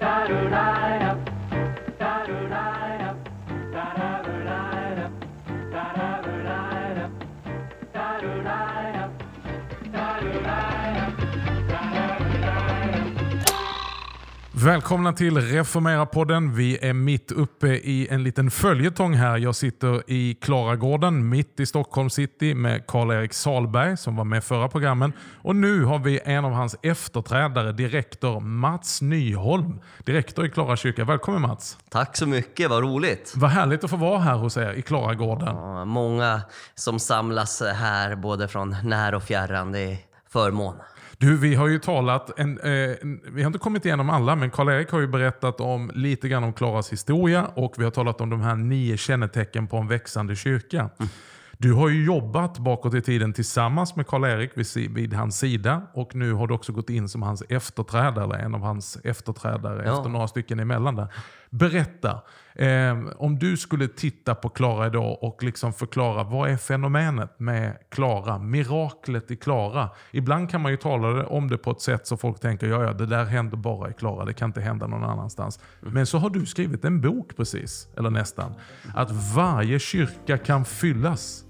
da do da Välkomna till Reformera-podden. Vi är mitt uppe i en liten följetong här. Jag sitter i Klaragården mitt i Stockholm city med Karl-Erik Salberg som var med förra programmen. Och nu har vi en av hans efterträdare, direktor Mats Nyholm. Direktor i Klara kyrka. Välkommen Mats. Tack så mycket, vad roligt. Vad härligt att få vara här hos er i Klaragården. Ja, många som samlas här både från när och fjärran. Det är förmån. Du, vi har ju talat, en, eh, vi har inte kommit igenom alla, men Karl-Erik har ju berättat om lite grann om Klaras historia och vi har talat om de här nio kännetecken på en växande kyrka. Mm. Du har ju jobbat bakåt i tiden tillsammans med Karl-Erik vid, vid, hans sida och nu har du också gått in som hans efterträdare, en av hans efterträdare ja. efter några stycken emellan där. Berätta, eh, om du skulle titta på Klara idag och liksom förklara vad är fenomenet med Klara, miraklet i Klara. Ibland kan man ju tala om det på ett sätt så folk tänker ja, ja det där händer bara i Klara, det kan inte hända någon annanstans. Mm. Men så har du skrivit en bok precis, eller nästan, att varje kyrka kan fyllas.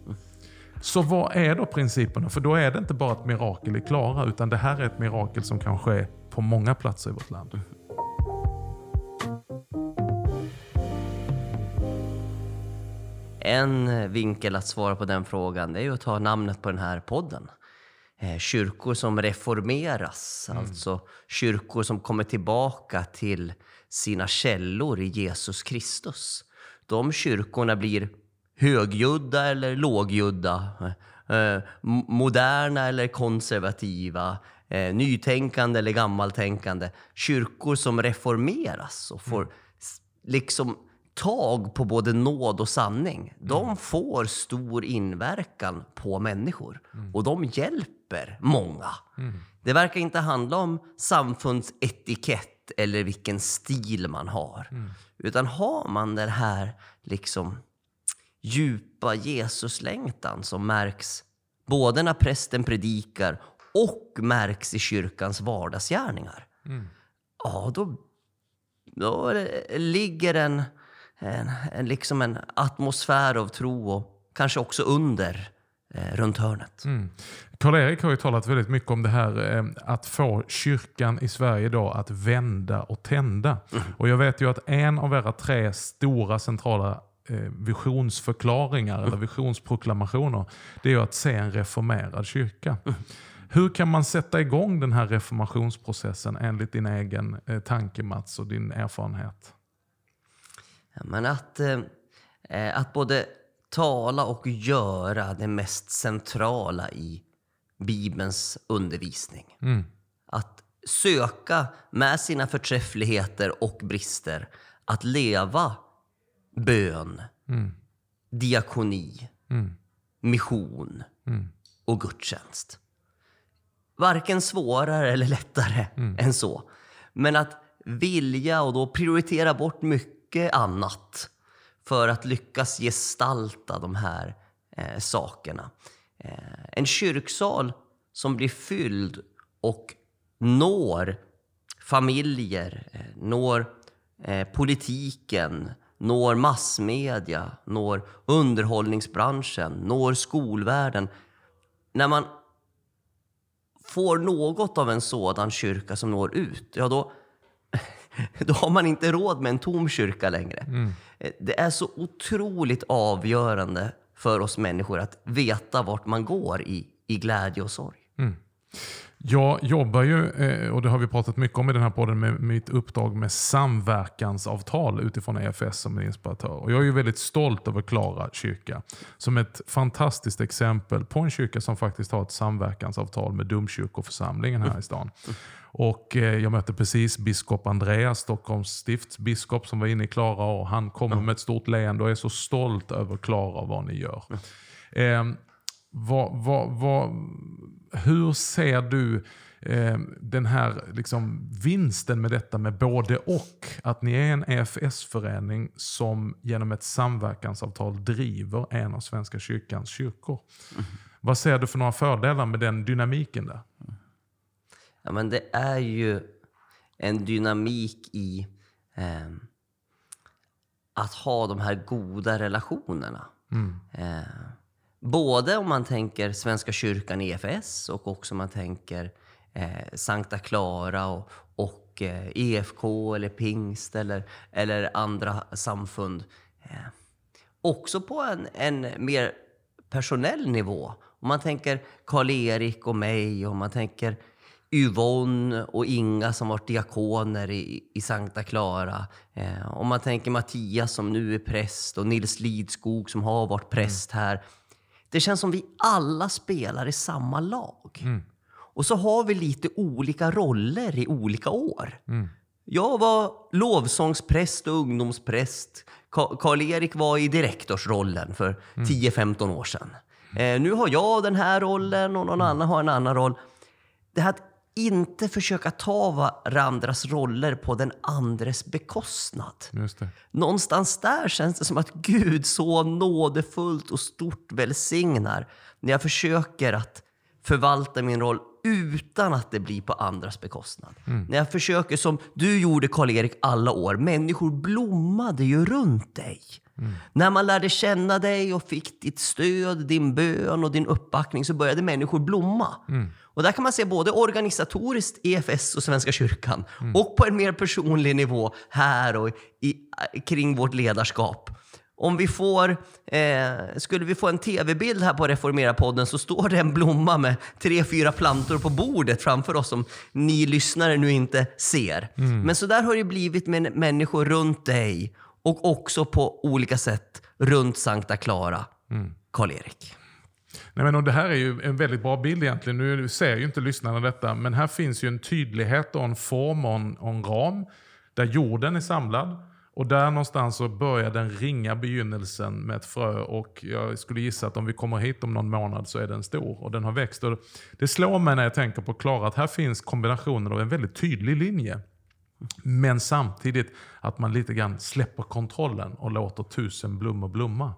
Så vad är då principerna? För då är det inte bara ett mirakel i Klara, utan det här är ett mirakel som kan ske på många platser i vårt land. En vinkel att svara på den frågan är att ta namnet på den här podden. Eh, kyrkor som reformeras, mm. alltså kyrkor som kommer tillbaka till sina källor i Jesus Kristus. De kyrkorna blir högljudda eller lågljudda, eh, moderna eller konservativa, eh, nytänkande eller gammaltänkande. Kyrkor som reformeras och får mm. liksom tag på både nåd och sanning, de mm. får stor inverkan på människor. Mm. Och de hjälper många. Mm. Det verkar inte handla om samfundsetikett eller vilken stil man har. Utan har man den här liksom djupa Jesuslängtan som märks både när prästen predikar och märks i kyrkans vardagsgärningar. Mm. Ja, då, då ligger en en, en, liksom en atmosfär av tro och kanske också under eh, runt hörnet. Mm. Karl-Erik har ju talat väldigt mycket om det här eh, att få kyrkan i Sverige idag att vända och tända. Mm. Och jag vet ju att en av era tre stora centrala eh, visionsförklaringar eller visionsproklamationer, det är ju att se en reformerad kyrka. Mm. Hur kan man sätta igång den här reformationsprocessen enligt din egen eh, tanke Mats och din erfarenhet? Men att, eh, att både tala och göra det mest centrala i Bibelns undervisning. Mm. Att söka med sina förträffligheter och brister att leva bön, mm. diakoni, mm. mission mm. och gudstjänst. Varken svårare eller lättare mm. än så. Men att vilja och då prioritera bort mycket mycket annat för att lyckas gestalta de här eh, sakerna. Eh, en kyrksal som blir fylld och når familjer, eh, når eh, politiken, når massmedia, når underhållningsbranschen, når skolvärlden. När man får något av en sådan kyrka som når ut, ja då då har man inte råd med en tom kyrka längre. Mm. Eh, det är så otroligt avgörande för oss människor att veta vart man går i, i glädje och sorg. Mm. Jag jobbar ju, eh, och det har vi pratat mycket om i den här podden, med mitt uppdrag med samverkansavtal utifrån EFS som inspiratör. Och jag är ju väldigt stolt över Klara kyrka som ett fantastiskt exempel på en kyrka som faktiskt har ett samverkansavtal med domkyrkoförsamlingen här i stan. Och eh, Jag mötte precis biskop Andreas, Stockholms stiftsbiskop, som var inne i Klara och han kommer med ett stort leende och är så stolt över Klara och vad ni gör. Eh, vad, vad, vad, hur ser du eh, den här liksom, vinsten med detta med både och? Att ni är en EFS-förening som genom ett samverkansavtal driver en av Svenska kyrkans kyrkor. Mm. Vad ser du för några fördelar med den dynamiken där? Ja, men det är ju en dynamik i eh, att ha de här goda relationerna. Eh, både om man tänker Svenska kyrkan EFS och också om man tänker eh, Sankta Clara och, och eh, EFK eller pingst eller, eller andra samfund. Eh, också på en, en mer personell nivå. Om man tänker Karl-Erik och mig, och man tänker Yvonne och Inga som varit diakoner i, i Sankta Clara. Eh, om man tänker Mattias som nu är präst och Nils Lidskog som har varit präst här. Det känns som vi alla spelar i samma lag. Och så har vi lite olika roller i olika år. Jag var lovsångspräst och ungdomspräst. Ka- Karl-Erik var i direktorsrollen för 10-15 år sedan. Eh, nu har jag den här rollen och någon annan har en annan roll. Det här att inte försöka ta varandras roller på den andres bekostnad. Någonstans där känns det som att Gud så nådefullt och stort välsignar när jag försöker att förvalta min roll utan att det blir på andras bekostnad. När jag försöker, som du gjorde Karl-Erik alla år, människor blommade ju runt dig. När man lärde känna dig och fick ditt stöd, din bön och din uppbackning så började människor blomma. Och där kan man se både organisatoriskt EFS och Svenska kyrkan och på en mer personlig nivå här och i, kring vårt ledarskap. Om vi får, eh, skulle vi få en tv-bild här på Reformera-podden så står det en blomma med tre, fyra plantor på bordet framför oss som ni lyssnare nu inte ser. Men så där har det blivit med människor runt dig och också på olika sätt runt Sankta Clara, Karl-Erik. Nej, men och det här är ju en väldigt bra bild egentligen. Nu ser ju inte lyssnarna detta, men här finns ju en tydlighet och en form och en, och en ram där jorden är samlad. Och där någonstans så börjar den ringa begynnelsen med ett frö och jag skulle gissa att om vi kommer hit om någon månad så är den stor och den har växt. Och det slår mig när jag tänker på Klara att här finns kombinationen av en väldigt tydlig linje men samtidigt att man lite grann släpper kontrollen och låter tusen blommor blomma.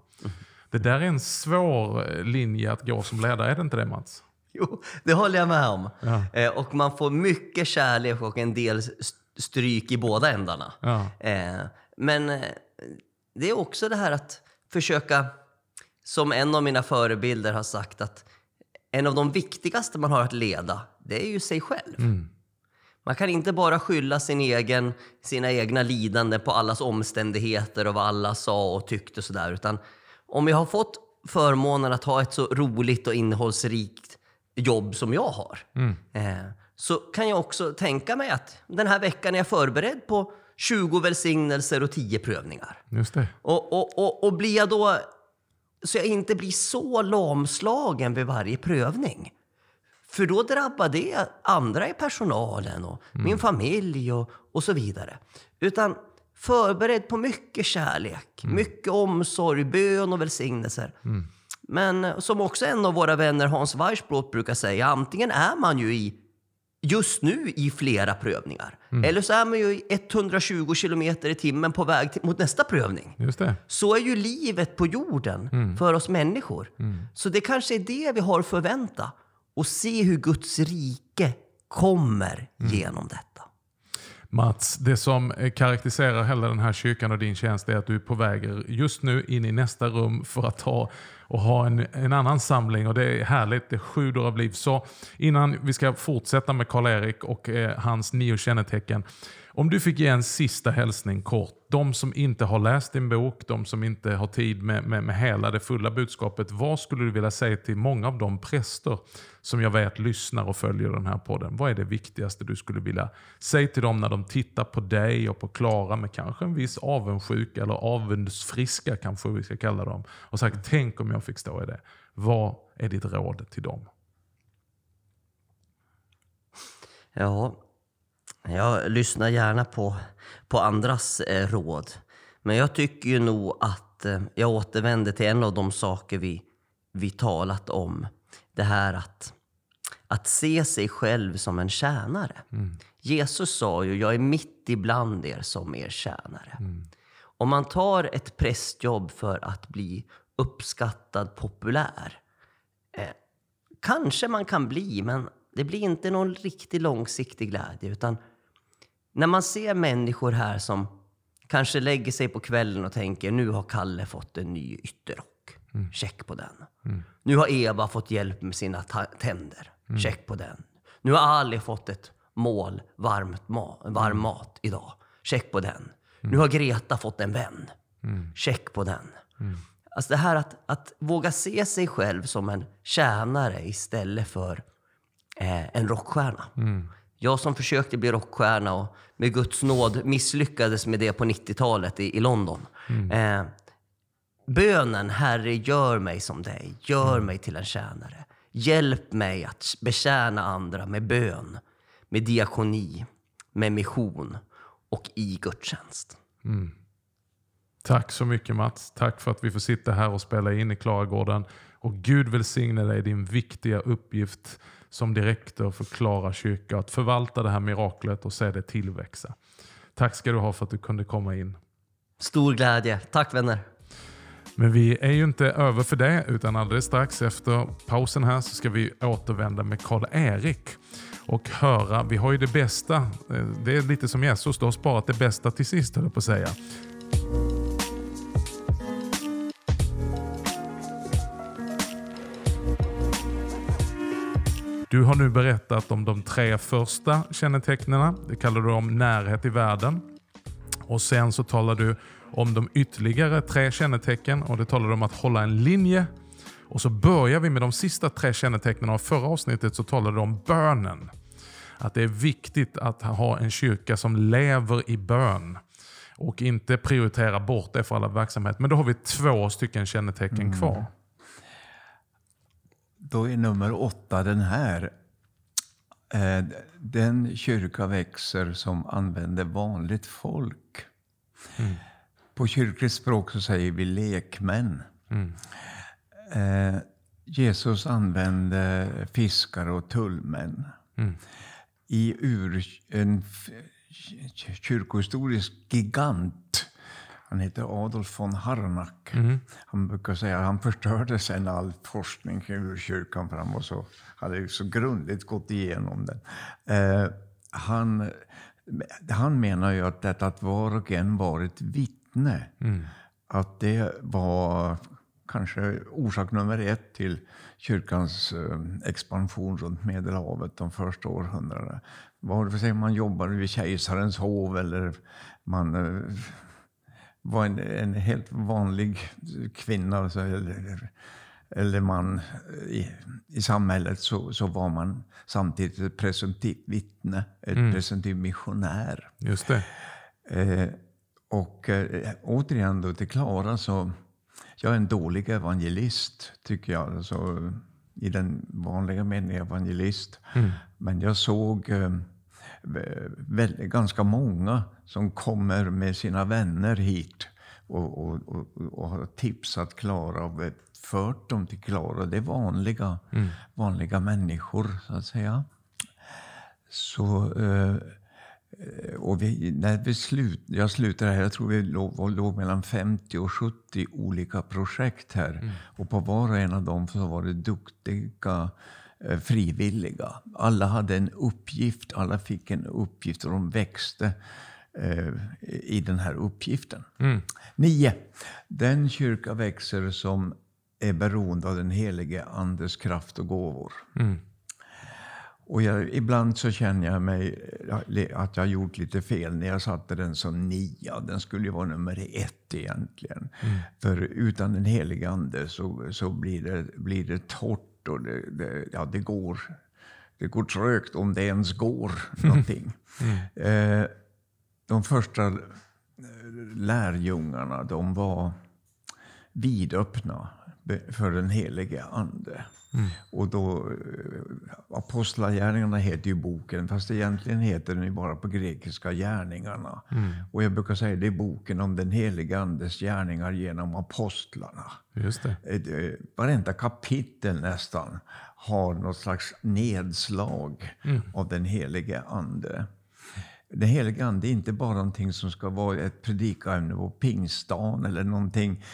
Det där är en svår eh, linje att gå som ledare, är det inte det Mats? Jo, det håller jag med om. Ja. Eh, och man får mycket kärlek och en del st- stryk i båda ändarna. Ja. Eh, men det är också det här att försöka, som en av mina förebilder har sagt, att en av de viktigaste man har att leda, det är ju sig själv. Man kan inte bara skylla sin egen, sina egna lidanden på allas omständigheter och vad alla sa och tyckte och sådär. Utan om jag har fått förmånen att ha ett så roligt och innehållsrikt jobb som jag har. Eh, så kan jag också tänka mig att den här veckan är jag förberedd på 20 välsignelser och 10 prövningar. Just det. Och, och, och, och blir jag då, så jag inte blir så lamslagen vid varje prövning. För då drabbar det andra i personalen och min familj och, och så vidare. Utan förberedd på mycket kärlek, mycket omsorg, bön och välsignelser. Men som också en av våra vänner Hans Weissbrot brukar säga, antingen är man ju i just nu i flera prövningar. Eller så är man ju i 120 kilometer i timmen på väg till, mot nästa prövning. Just det. Så är ju livet på jorden för oss människor. Så det kanske är det vi har att förvänta. Och se hur Guds rike kommer genom detta. Mats, det som eh, karaktäriserar hela den här kyrkan och din tjänst är att du är på väg just nu in i nästa rum för att ta och ha en, en annan samling och det är härligt. Det sjuder av liv. Så innan vi ska fortsätta med Karl-Erik och eh, hans nio kännetecken. Om du fick ge en sista hälsning kort. De som inte har läst din bok, de som inte har tid med, med, med hela det fulla budskapet. Vad skulle du vilja säga till många av de präster som jag vet lyssnar och följer den här podden? Vad är det viktigaste du skulle vilja säga till dem när de tittar på dig och på Klara med kanske en viss avundsjuka eller avundsfriska kanske vi ska kalla dem. Och sagt, tänk om jag fick stå i det. Vad är ditt råd till dem? Ja, jag lyssnar gärna på, på andras eh, råd. Men jag tycker ju nog att eh, jag återvänder till en av de saker vi, vi talat om. Det här att, att se sig själv som en tjänare. Jesus sa ju, jag är mitt ibland er som er tjänare. Om man tar ett prästjobb för att bli uppskattad, populär. Eh, kanske man kan bli, men det blir inte någon riktig långsiktig glädje. Utan när man ser människor här som kanske lägger sig på kvällen och tänker nu har Kalle fått en ny ytterrock. Mm. Check på den. Mm. Nu har Eva fått hjälp med sina tänder. Mm. Check på den. Nu har Ali fått ett mål varmt ma varm mm. mat idag. Check på den. Nu har Greta fått en vän. Check på den. Alltså det här att, att våga se sig själv som en tjänare istället för eh, en rockstjärna. Mm. Jag som försökte bli rockstjärna och med Guds nåd misslyckades med det på 90-talet i, i London. Mm. Eh, bönen, Herre, gör mig som dig. Gör mm. mig till en tjänare. Hjälp mig att betjäna andra med bön, med diakoni, med mission och i gudstjänst. Mm. Tack så mycket Mats. Tack för att vi får sitta här och spela in i Klaragården. Och Gud välsigne dig din viktiga uppgift som direktor för Klara kyrka. Att förvalta det här miraklet och se det tillväxa. Tack ska du ha för att du kunde komma in. Stor glädje. Tack vänner. Men vi är ju inte över för det, utan alldeles strax efter pausen här så ska vi återvända med Karl-Erik och höra. Vi har ju det bästa. Eh, det är lite som Jesus, du har sparat det bästa till sist höll jag på att säga. Du har nu berättat om de tre första kännetecknen. Det kallar du om närhet i världen. Och Sen så talar du om de ytterligare tre kännetecken och det talar du om att hålla en linje. Och så börjar vi med de sista tre kännetecknen. Av förra avsnittet så talade du om bönen. Att det är viktigt att ha en kyrka som lever i bön och inte prioritera bort det för alla verksamhet. Men då har vi två stycken kännetecken mm. kvar. Då är nummer åtta den här. Eh, den kyrka växer som använder vanligt folk. Mm. På kyrkligt språk så säger vi lekmän. Mm. Eh, Jesus använde fiskare och tullmän. Mm. I ur, en kyrkohistorisk gigant han heter Adolf von Harnack. Mm. Han brukar säga att han förstörde sen all forskning kring kyrkan han var så, hade så grundligt gått igenom den. Eh, han, han menar ju att detta att var och en var ett vittne, mm. att det var kanske orsak nummer ett till kyrkans eh, expansion runt Medelhavet de första århundradena. Vare sig man jobbade vid kejsarens hov eller man eh, var en, en helt vanlig kvinna alltså, eller, eller man i, i samhället så, så var man samtidigt ett presumtivt vittne, ett mm. presumtiv missionär. Just det. Eh, och eh, återigen då till Klara så, jag är en dålig evangelist tycker jag. Alltså, I den vanliga meningen evangelist. Mm. Men jag såg eh, ganska många som kommer med sina vänner hit och, och, och, och har tipsat Klara och fört dem till Klara. Det är vanliga, mm. vanliga människor, så att säga. Så, eh, och vi, när vi slut, jag slutade här, jag tror vi låg, låg mellan 50 och 70 olika projekt här. Mm. Och på var och en av dem så var det duktiga Eh, frivilliga. Alla hade en uppgift, alla fick en uppgift och de växte eh, i den här uppgiften. Mm. Nio. Den kyrka växer som är beroende av den helige Andes kraft och gåvor. Mm. Och jag, ibland så känner jag mig eh, att jag har gjort lite fel när jag satte den som nia. Den skulle ju vara nummer ett egentligen. Mm. För utan den helige Ande så, så blir, det, blir det torrt och det, det, ja, det, går, det går trögt om det ens går någonting. Mm. Eh, de första eh, lärjungarna de var vidöppna för den helige Ande. Mm. Och då, eh, Apostlagärningarna heter ju boken, fast egentligen heter den ju bara på grekiska gärningarna. Mm. Och jag brukar säga det är boken om den helige Andes gärningar genom apostlarna. Just det. Eh, varenda kapitel nästan har något slags nedslag mm. av den helige Ande. Den helige Ande är inte bara någonting som ska vara ett predikaämne på pingstdagen eller någonting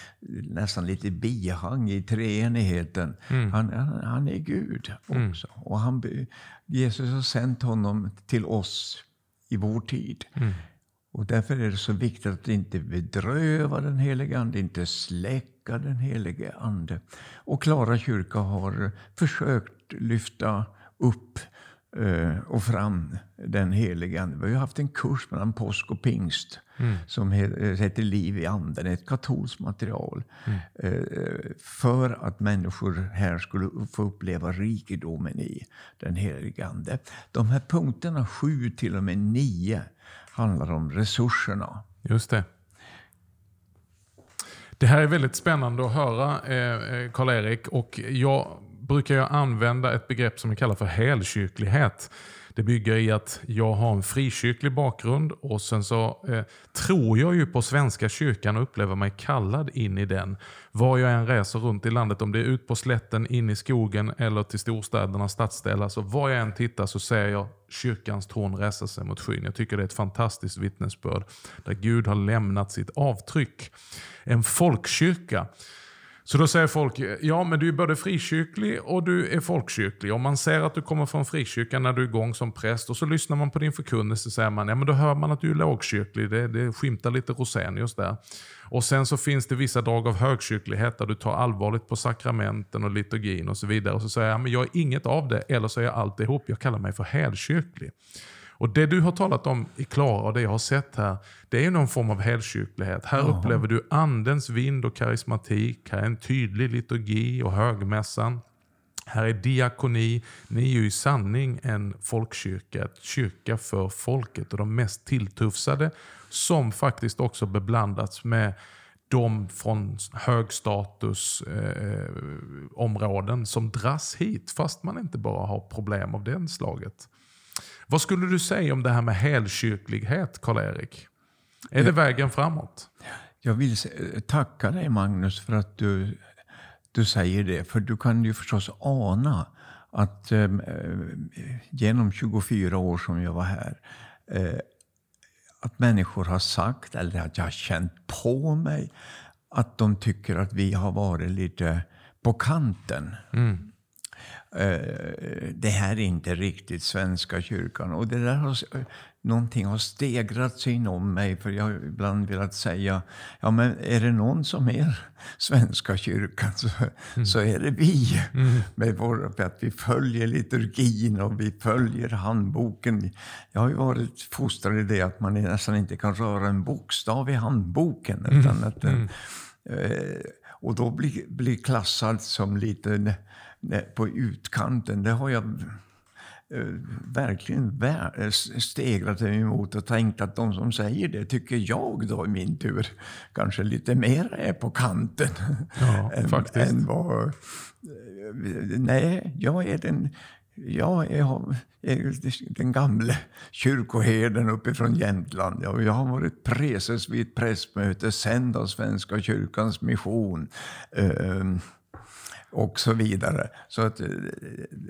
nästan lite bihang i treenigheten. Mm. Han, han, han, är Gud mm. också. Mm. Och han, Jesus har sänt honom till oss i vår tid. Och därför är det så viktigt att inte bedröva den helige Ande, inte släcka den helige Ande. Och Klara kyrka har försökt lyfta upp och fram den helige Ande. Vi har haft en kurs mellan påsk och pingst mm. som heter Liv i anden, ett katolskt material. Mm. Eh, för att människor här skulle få uppleva rikedomen i den helige Ande. De här punkterna, sju till och med nio, handlar om resurserna. Just det. Det här är väldigt spännande att höra, eh, Karl-Erik. Och jag brukar jag använda ett begrepp som jag kallar för helkyrklighet. Det bygger i att jag har en frikyrklig bakgrund och sen så eh, tror jag ju på Svenska kyrkan och upplever mig kallad in i den. Var jag än reser runt i landet, om det är ut på slätten, in i skogen eller till storstädernas stadsdelar. Så var jag än tittar så ser jag kyrkans torn resa sig mot skyn. Jag tycker det är ett fantastiskt vittnesbörd där Gud har lämnat sitt avtryck. En folkkyrka så då säger folk, ja men du är både frikyrklig och du är folkkyrklig. Om man ser att du kommer från frikyrkan när du är igång som präst och så lyssnar man på din förkunnelse säger man, ja men då hör man att du är lågkyrklig. Det, det skimtar lite Rosenius där. Och sen så finns det vissa drag av högkyrklighet där du tar allvarligt på sakramenten och liturgin och så vidare. Och så säger jag, men jag är inget av det, eller så är jag alltihop. Jag kallar mig för helkyrklig. Och Det du har talat om i Klara och det jag har sett här, det är någon form av helkyrklighet. Här Jaha. upplever du andens vind och karismatik. Här är en tydlig liturgi och högmässan. Här är diakoni. Ni är ju i sanning en folkkyrka, ett kyrka för folket och de mest tilltufsade som faktiskt också beblandats med de från högstatusområden eh, som dras hit fast man inte bara har problem av det slaget. Vad skulle du säga om det här med helkyrklighet, Karl-Erik? Är det vägen framåt? Jag vill tacka dig Magnus för att du, du säger det. För du kan ju förstås ana att eh, genom 24 år som jag var här eh, att människor har sagt, eller att jag har känt på mig att de tycker att vi har varit lite på kanten. Mm. Eh, det här är inte riktigt Svenska kyrkan. Och det där har, någonting har stegrat sig inom mig. För jag har ibland velat säga, ja men är det någon som är Svenska kyrkan så, mm. så är det vi. Mm. Med vår, att vi följer liturgin och vi följer handboken. Jag har ju varit fostrad i det att man nästan inte kan röra en bokstav i handboken. Utan att den, mm. eh, och då blir, blir klassad som lite på utkanten, det har jag eh, verkligen eh, stegrat mig emot och tänkt att de som säger det tycker jag då i min tur kanske lite mer är på kanten. Ja, än, faktiskt. Än vad, nej, jag är den jag är, är den gamle kyrkoherden uppifrån Jämtland. Jag har varit preses vid ett prästmöte, sänd av Svenska kyrkans mission. Och så vidare. Så att, eh,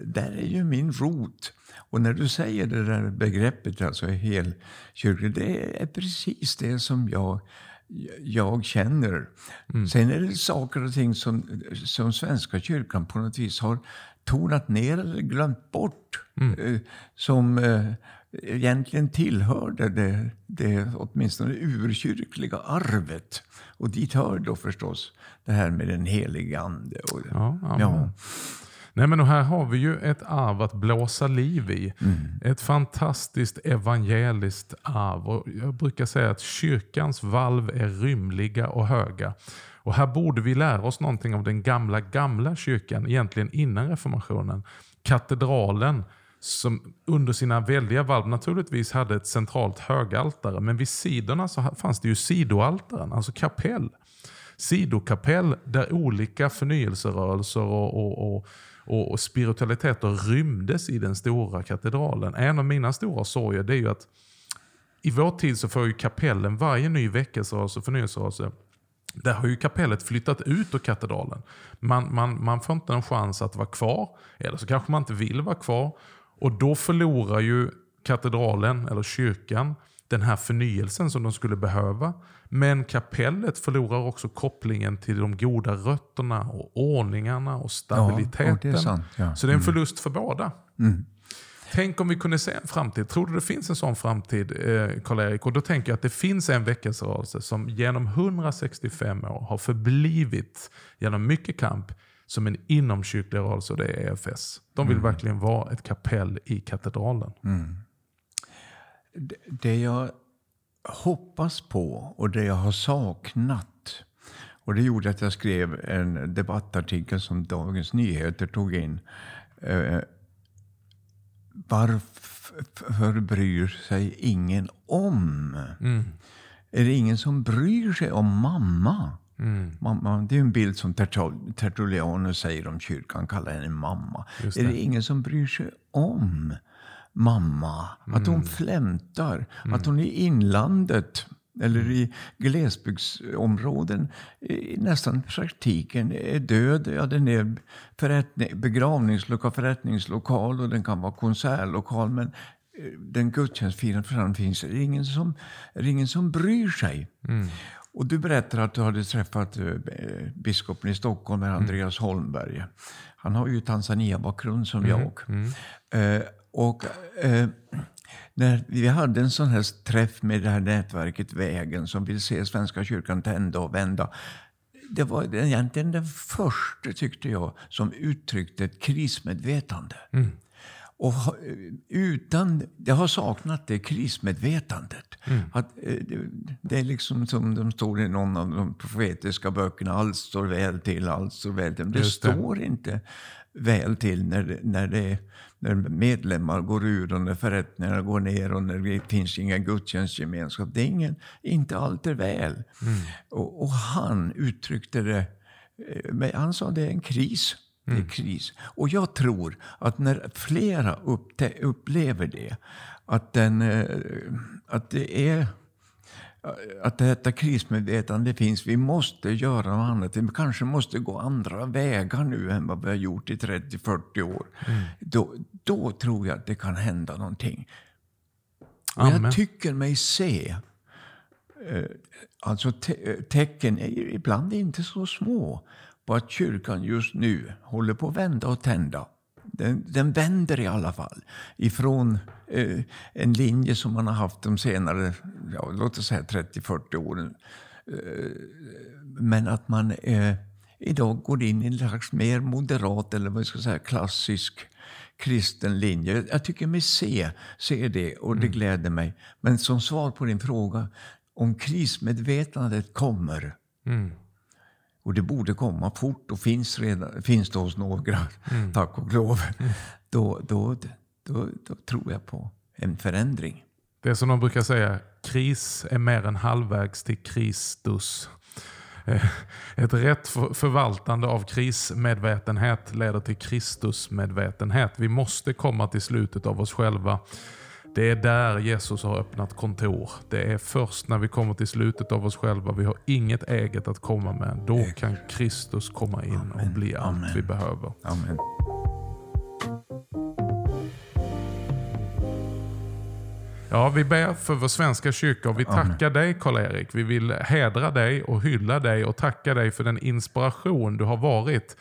där är ju min rot. Och när du säger det där begreppet, alltså helkyrklig, det är precis det som jag, jag känner. Mm. Sen är det saker och ting som, som Svenska kyrkan på något vis har tonat ner eller glömt bort. Mm. Eh, som eh, egentligen tillhörde det, det åtminstone urkyrkliga arvet. Och dit hör då förstås det här med den helige Ande. Och, ja, ja. Nej, men här har vi ju ett arv att blåsa liv i. Mm. Ett fantastiskt evangeliskt arv. Och jag brukar säga att kyrkans valv är rymliga och höga. Och Här borde vi lära oss någonting av den gamla, gamla kyrkan, egentligen innan reformationen. Katedralen som under sina väldiga valv naturligtvis hade ett centralt högaltare. Men vid sidorna så fanns det ju sidoaltaren, alltså kapell. Sidokapell där olika förnyelserörelser och, och, och och, spiritualiteter rymdes i den stora katedralen. En av mina stora sorger det är ju att i vår tid så får ju kapellen varje ny väckelserörelse och förnyelserörelse där har ju kapellet flyttat ut ur katedralen. Man, man, man får inte en chans att vara kvar, eller så kanske man inte vill vara kvar. Och då förlorar ju katedralen, eller kyrkan, den här förnyelsen som de skulle behöva. Men kapellet förlorar också kopplingen till de goda rötterna och ordningarna och stabiliteten. Ja, och det sant, ja. Så det är en mm. förlust för båda. Mm. Tänk om vi kunde se en framtid. Tror du det finns en sån framtid, eh, Karl-Erik? Och då tänker jag att det finns en väckelserörelse som genom 165 år har förblivit, genom mycket kamp, som en inomkyrklig rörelse och det är EFS. De vill mm. verkligen vara ett kapell i katedralen. Mm. Det, jag hoppas på och det jag har saknat och det gjorde att jag skrev en debattartikel som Dagens Nyheter tog in. Eh, varför bryr sig ingen om? Mm. Är det ingen som bryr sig om mamma? Mm. mamma det är en bild som Tertullianus säger om kyrkan, kallar henne mamma. Det. Är det ingen som bryr sig om mamma? Mm. Att hon mm. flämtar, mm. att hon i inlandet eller i glesbygdsområden i nästan praktiken är död. Ja, den är förrättning, begravningslokal, förrättningslokal och den kan vara konsertlokal. Men eh, den gudstjänstfirande församlingen finns det är ingen som, är ingen som bryr sig. Mm. Och du berättar att du hade träffat eh, biskopen i Stockholm, mm. Andreas mm. Holmberg. Han har ju Tanzania-bakgrund som mm. jag. Mm. Eh, och... Eh, när vi hade en sån här träff med det här nätverket Vägen som vill se Svenska kyrkan tända och vända. Det var egentligen den första, tyckte jag, som uttryckte ett krismedvetande. Mm. Och utan, jag har saknat det krismedvetandet. Mm. Att, eh, det är liksom som de står i någon av de profetiska böckerna. Allt står väl till, allt står väl till. Det, det. står inte väl till när när det när medlemmar går ur och när förrättningarna går ner och när det finns ingen gudstjänstgemenskap. Det är ingen, inte allt är väl. Mm. Och, och, han uttryckte det, eh, han sa det är en kris. Det är mm. kris. Och jag tror att när flera upplever det, att, den, eh, att det är att detta krismedvetande finns. Vi måste göra något annat. Vi kanske måste gå andra vägar nu än vad vi har gjort i 30-40 år. Mm. Då, då tror jag att det kan hända någonting. Och jag tycker mig se eh, alltså te tecken, ibland inte så små, på att kyrkan just nu håller på att vända och tända. Den, den vänder i alla fall ifrån eh, en linje som man har haft de senare, ja, låt oss säga 30-40 åren. Eh, men att man eh, idag går in i en slags mer moderat eller vad ska säga, klassisk kristen linje. Jag tycker mig se, se det och det mm. gläder mig. Men som svar på din fråga, om krismedvetandet kommer mm och det borde komma fort och finns, redan, finns det hos några, mm. tack och lov. Mm. Då, då, då, då, tror jag på en förändring. Det är som de brukar säga, kris är mer än halvvägs till Kristus. Eh, ett rätt förvaltande av krismedvetenhet leder till Kristusmedvetenhet. Vi måste komma till slutet av oss själva. Det är där Jesus har öppnat kontor. Det är först när vi kommer till slutet av oss själva, vi har inget eget att komma med. Då kan Kristus komma in Amen. och bli allt Amen. vi behöver. Amen. Ja, vi ber för vår svenska kyrka och vi tackar dig Karl-Erik. Vi vill hedra dig och hylla dig och tacka dig för den inspiration du har varit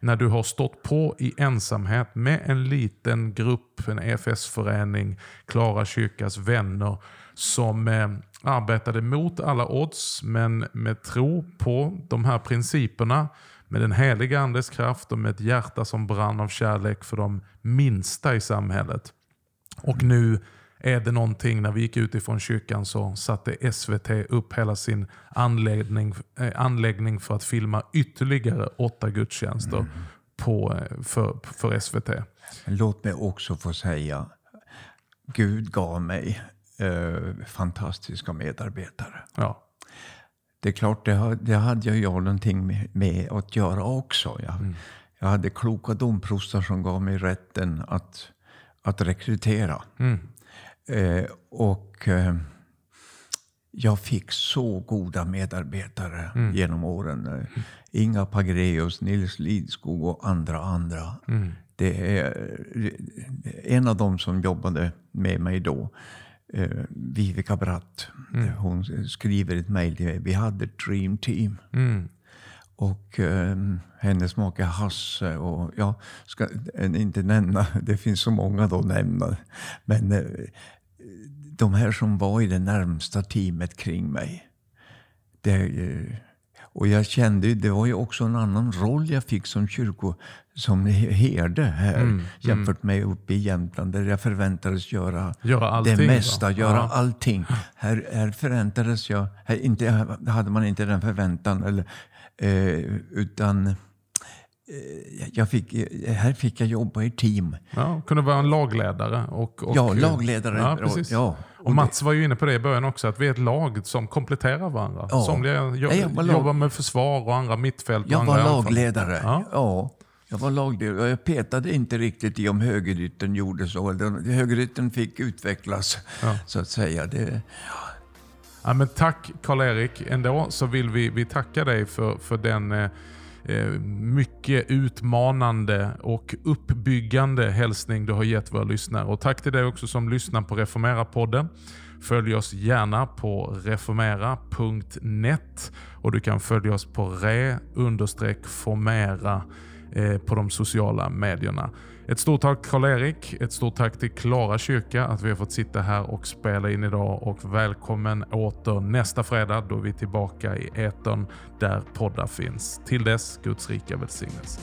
när du har stått på i ensamhet med en liten grupp, en EFS-förening, Klara kyrkas vänner, som eh, arbetade mot alla odds, men med tro på de här principerna, med den heliga andes kraft och med ett hjärta som brann av kärlek för de minsta i samhället. Och nu är det någonting, när vi gick ut ifrån kyrkan så satte SVT upp hela sin anläggning, eh, anläggning för att filma ytterligare åtta gudstjänster mm. på, eh, för, för SVT. Låt mig också få säga, Gud gav mig eh, fantastiska medarbetare. Ja. Det är klart, det, det hade jag någonting med, med, att göra också. Jag, mm. jag hade kloka domprostar som gav mig rätten att, att rekrytera. Mm. Eh, och eh, jag fick så goda medarbetare mm. genom åren. Mm. Inga Pagreus, Nils Lidskog och andra andra. Mm. Det är en av dem som jobbade med mig då. Eh, Vivica Bratt. Mm. Hon skriver ett mejl till mig. Vi hade ett dream team. Mm. och eh, hennes make Hasse. Och jag ska inte nämna, det finns så många då att nämna. Men eh, de här som var i det närmsta teamet kring mig. Det, och jag kände, det var ju också en annan roll jag fick som kyrko, som herde här mm, mm. jämfört med uppe i Jämtland där jag förväntades göra, göra allting, det mesta, då. göra ja. allting. Här, här förväntades jag, här inte, hade man inte den förväntan, eller, eh, utan jag fick, här fick jag jobba i team. Ja, kunde vara en lagledare. Och, och ja, lagledare. Ja, precis. Ja, och, Mats var ju inne på det i början också, att vi är ett lag som kompletterar varandra. Ja. Somliga jobb, jobbar med försvar och andra mittfält. Jag var lagledare. Ja. ja. Jag var lagledare och jag petade inte riktigt i om högerytten gjorde så. Högerytten fick utvecklas, ja. så att säga. Det, ja. men tack Karl-Erik. Ändå så vill vi, vi tacka dig för, för den eh, eh, Eh, mycket utmanande och uppbyggande hälsning du har gett våra lyssnare. Och tack till dig också som lyssnar på Reformera-podden. Följ oss gärna på reformera.net och du kan följa oss på re-formera eh, på de sociala medierna. Ett stort tack Karl-Erik, ett stort tack till Klara kyrka att vi har fått sitta här och spela in idag och välkommen åter nästa fredag då vi är tillbaka i etern där poddar finns. Till dess, Guds rika välsignelse.